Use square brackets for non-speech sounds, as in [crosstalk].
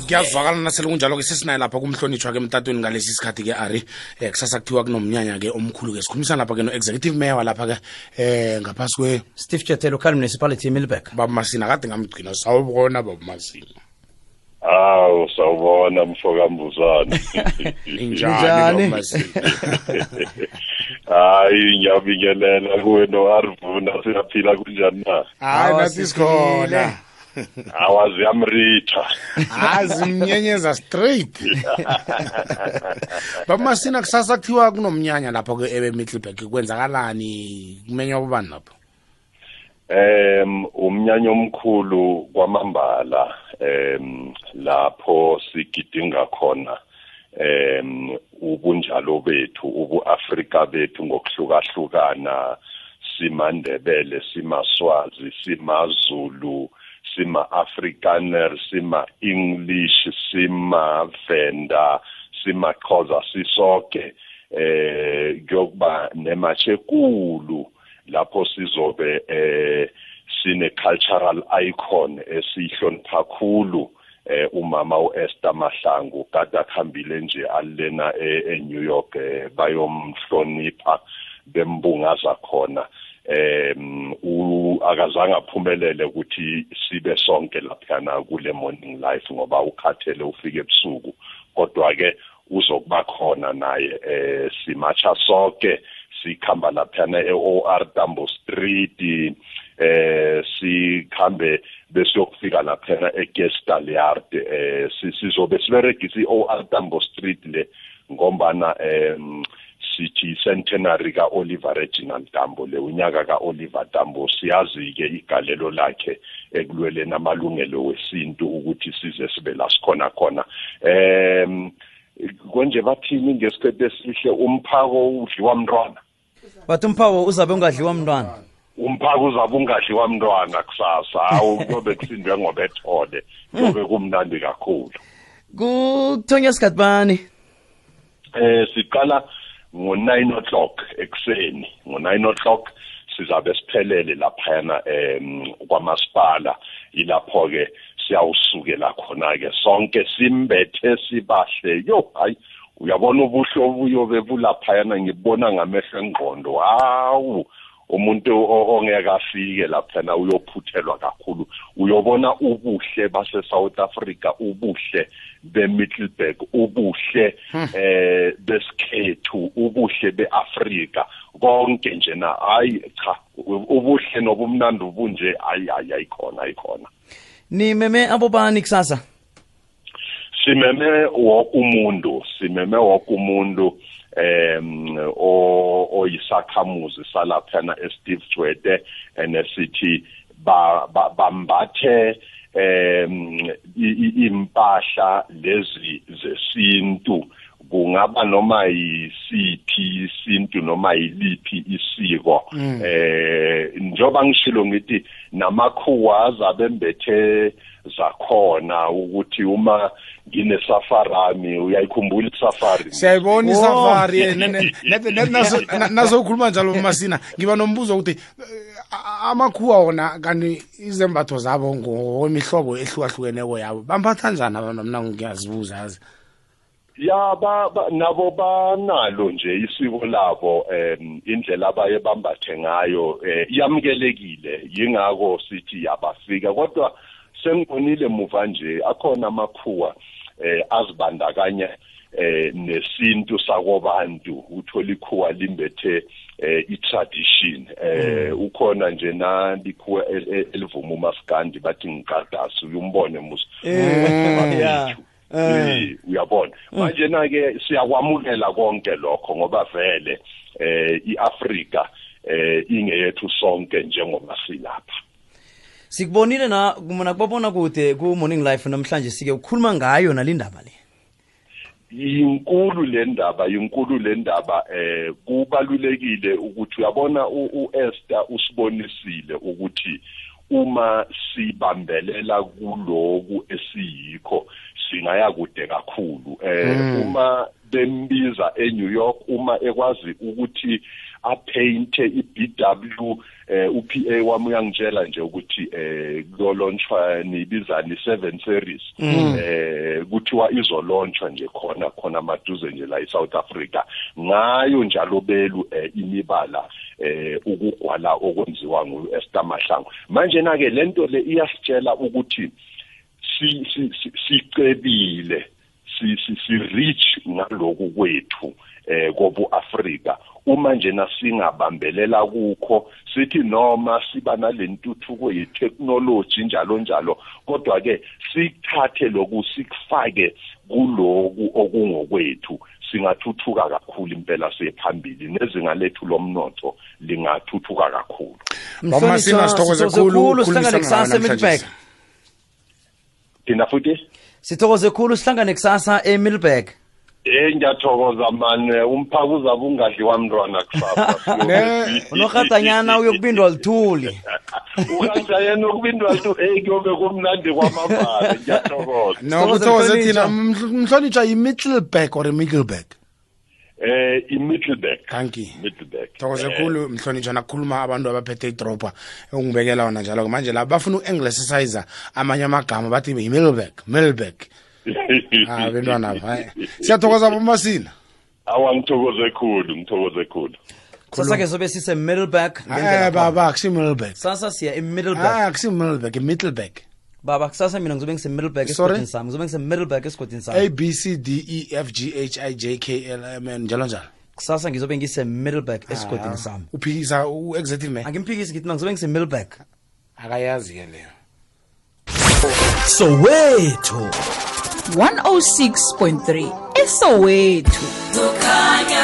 kuyazwakala nasele kunjalo-ke sesinaye lapha kumhlonitshwa ke emtatweni ngalesi sikhathi ke ari. Um kusasa kuthiwa kunomnyanya-ke omkhulu ke sikhulumisana lapha ke no-executive mayor walapha-ke um ngaphasi kwe steve jetel local municipality emilbeck babumasina kade ngamgcina sawubona babumasina Hawu sawubona mfokambuzana. [laughs] injani? Babumasina [laughs] Hayi ngiyabingelela kuwe no Arvuna siyaphila kunjani na? hayi Awa, nathi sikhona Awazi yamritha. hazi mnyenyeza straight [laughs] babumasina kusasa kuthiwa kunomnyanya lapho ke ebe middleburg kwenzakalani? Kumenywa kubani lapho? Em umnyanya omkhulu kwamambala em lapho sigidinga khona em ubunjalo bethu ubuAfrika bethu ngokuhlukahlukana simandebele simaswazi simazulu sima afrikaner sima english sima venda sima xhosa sisoke eh kuyokuba nemashekulu lapho sizobe eh sine cultural icon esihlonipha kakhulu eh umama uEsther Mahlangu kade akhambile nje alena eNew York eh, bayomhlonipha bembungaza khona. em u akazange aphumelele ukuthi sibe sonke laphana kule morning life ngoba ukhathele ufike ebusuku. Kodwa ke uzokuba khona naye eh simacha sonke sikhamba laphana eOR Tambo Street eh sikhambe besiyokufika laphana eGestal Yard eh sizobe siberegisa iOR Tambo Street le ngombana em sithi centenary ka Oliver Reginald Tambo le unyaka ka Oliver Tambo siyazi ke igalelo lakhe ekulweleni amalungelo wesintu ukuthi size sibe la sikhona khona. Em konje bathini ngesikhathi esihle umphako udliwa mntwana? Bathi umphawo uzabe ungadliwa mntwana. Umphako uzabe ungadliwa mntwana kusasa hawu kuyobe kusindwe ngobethole kuyobe kumnandi kakhulu. Kuthonya sikhathi bani? Eh siqala ngo9 o'clock ekseni ngo9 o'clock sizabe siphelele laphana em kwamasipala. Ilapho ke siyawusukela khona ke sonke simbethe sibahle. Yo hayi uyabona ubuhle obuyobe bulaphayana? Ngibona ngamehlo engqondo. Hawu umuntu ongeke afike laphana uyophuthelwa kakhulu. Uyobona ubuhle base South Africa ubuhle beMiddelburg ubuhle eh besikhethu ubuhle beAfrika. Konke nje na hayi cha ubuhle nobumnandi ubunje hayi hayi ayikhona ayikhona nimeme abobani kusasa? Simeme wonke umuntu simeme wonke umuntu em oyisakhamuzi salaphana eSteve Jwede enesithi bambathe em impahla lezi zesintu. Kungaba noma yisiphi isintu noma yiliphi isiko. Eh njoba ngishilo ngithi namakhuwa azabe mbethe zakhona ukuthi uma ngine safarami uyayikhumbula isafari? Siyayibona isafari. Nazokhuluma njalo masina ngiba nombuzo ukuthi amakhuwa wona kanti izembatho zabo ngokwemihlobo ehlukahlukeneko yabo bambatha njani abantu mna ngiyazibuza yazi. Ya ba, ba nabo banalo nje isiko labo em indlela abaye bambathe ngayo eh, yamukelekile yingako sithi yabafika kodwa sengibonile muva nje akhona amakhuwa eh azibandakanya eh nesintu sakobantu. Uthola ikhuwa limbethe eh i-tradition eh ukhona nje na likhuwa elivuma umaskandi bathi ngiqadasi uyombone yeah. Eh uyabona. Manje na ke siyakwamukela konke lokho ngoba vele eh iAfrika eh ingeyethu sonke njengoba silapha. Sikubonile na mina kubabona kude ku morning life namhlanje sike ukhuluma ngayo nalindaba le? Yinkulu le ndaba yinkulu le ndaba eh kubalulekile ukuthi uyabona uEsther usibonisile ukuthi uma sibambelela kuloku esiyikho singaya kude kakhulu. Eh uma bembiza eNew York uma ekwazi ukuthi apainte iBW eh uPA wami uyangitshela nje ukuthi eh kulonchwa nibizani 7 series eh eh kuthiwa izolontshwa nje khona khona maduze nje la eSouth Africa. Ngayo njalo belu eh, imibala eh ukugwala okwenziwa nguEsther Mahlangu. Manje na ke lento le iyasitshela ukuthi si sicebile. Si si si reach ngaloku kwethu eh kobu Afrika uma nje nasingabambelela kukho sithi noma siba nalentuthuko yetechnology njalo njalo kodwa ke sithathe loku sikufake kuloku okungokwethu. Singathuthuka kakhulu impela sephambili nezinga lethu lomnotho lingathuthuka kakhulu. Mama sina sithokoze kakhulu kusasa eMiddelburg. Thina futhi? Sithokoze kakhulu sihlangane kusasa eMiddelburg Eh ngiyathokoza manje umphako uzabe ungadliwa mntwana kusasa. [laughs] Unogatanyana uyokubindwa lithuli. [laughs] Ukanjayena ukubindwa lithuli hey kuyobe kumnandi kwamabala ngiyathokoza. No kuthokoze thina mhlonitshwa yiMiddelburg or iMiddelburg. eh i-middleburg middleburg thokoze eh. khulu mhlonitshwa kukhuluma abantu abaphethe idropa ungibekela wona njalo manje la bafuna uku-anglicisize amanye amagama bathi yi-middleburg middleburg [laughs] ah, abentwana ba eh. siyathokoza bomasina awa ngithokoze khulu ngithokoze khulu. Sasake sobe sise-middleburg eh, baba akusi-middleburg sasa siya e-middleburg ah, akusi-middleburg i-middleburg baba kusasa mina ngizobe ngise Middleburg esigodini sami. Ngizobe ngise Middleburg esigodini sami. A B C D E F G H I J K L M N njalo njalo. Kusasa ngizobe ngise Middleburg esigodini sami. uphikisa u-executive man? Angimphikisi ngithi ngizobe ngise Middleburg akayazi ke leyo. Soweto. 106.3 eSoweto Kukhanya